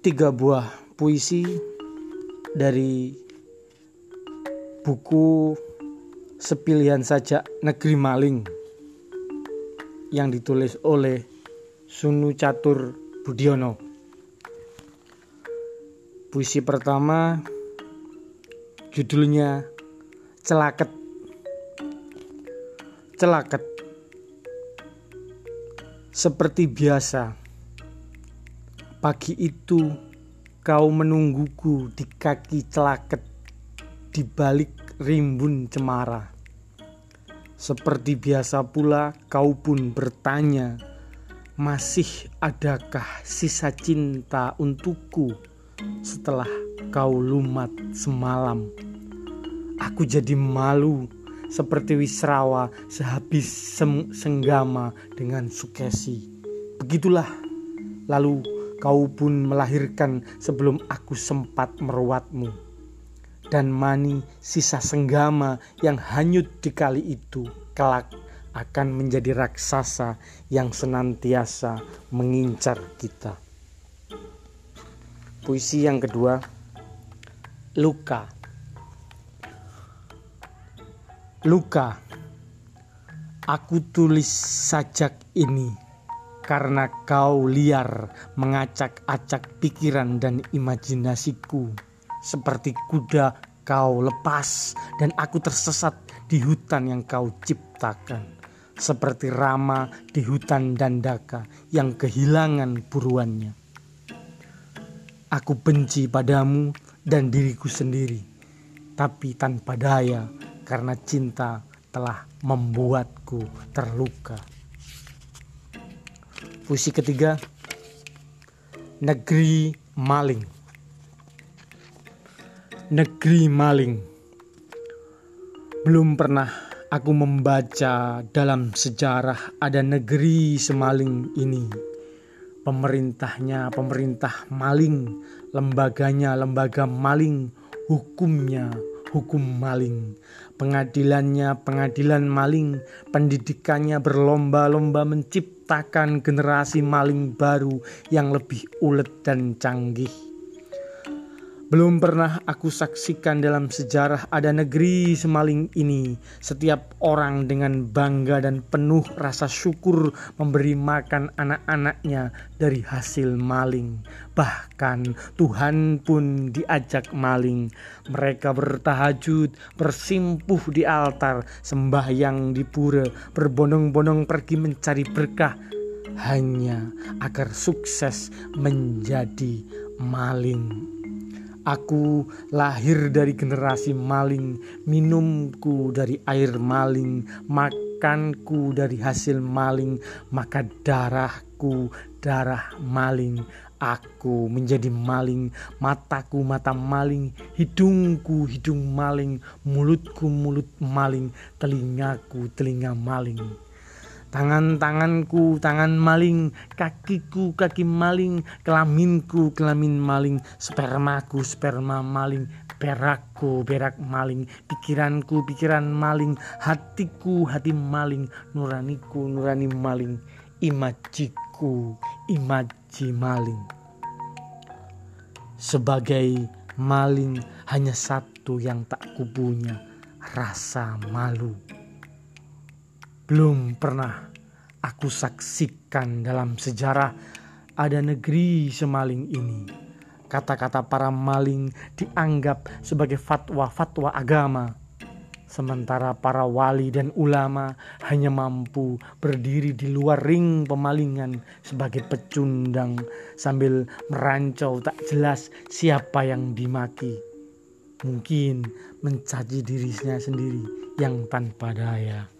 tiga buah puisi dari buku Sepilihan Saja Negeri Maling yang ditulis oleh Sunu Catur Budiono. Puisi pertama judulnya Celaket. Celaket. Seperti biasa, pagi itu kau menungguku di kaki celaket di balik rimbun cemara. Seperti biasa pula kau pun bertanya, masih adakah sisa cinta untukku setelah kau lumat semalam? Aku jadi malu seperti Wisrawa sehabis senggama dengan Sukesi. Begitulah, lalu kau pun melahirkan sebelum aku sempat merawatmu. Dan mani sisa senggama yang hanyut di kali itu kelak akan menjadi raksasa yang senantiasa mengincar kita. Puisi yang kedua, luka. Luka, aku tulis sajak ini karena kau liar mengacak-acak pikiran dan imajinasiku. Seperti kuda kau lepas dan aku tersesat di hutan yang kau ciptakan. Seperti Rama di hutan Dandaka yang kehilangan buruannya. Aku benci padamu dan diriku sendiri, tapi tanpa daya karena cinta telah membuatku terluka. Puisi ketiga, Negeri Maling. Negeri Maling. Belum pernah aku membaca dalam sejarah ada negeri semaling ini. Pemerintahnya pemerintah maling, lembaganya lembaga maling, hukumnya hukum maling, pengadilannya pengadilan maling, pendidikannya berlomba-lomba menciptakan generasi maling baru yang lebih ulet dan canggih. Belum pernah aku saksikan dalam sejarah ada negeri semaling ini. Setiap orang dengan bangga dan penuh rasa syukur memberi makan anak-anaknya dari hasil maling. Bahkan Tuhan pun diajak maling. Mereka bertahajud, bersimpuh di altar, sembahyang di pura, berbondong-bondong pergi mencari berkah hanya agar sukses menjadi maling. Aku lahir dari generasi maling, minumku dari air maling, makanku dari hasil maling, maka darahku darah maling. Aku menjadi maling, mataku mata maling, hidungku hidung maling, mulutku mulut maling, telingaku telinga maling. Tangan-tanganku tangan maling, kakiku kaki maling, kelaminku kelamin maling, spermaku sperma maling, perakku berak maling, pikiranku pikiran maling, hatiku hati maling, nuraniku nurani maling, imajiku imaji maling. Sebagai maling hanya satu yang tak kupunya, rasa malu belum pernah aku saksikan dalam sejarah ada negeri semaling ini. Kata-kata para maling dianggap sebagai fatwa-fatwa agama. Sementara para wali dan ulama hanya mampu berdiri di luar ring pemalingan sebagai pecundang sambil merancau tak jelas siapa yang dimaki. Mungkin mencaci dirinya sendiri yang tanpa daya.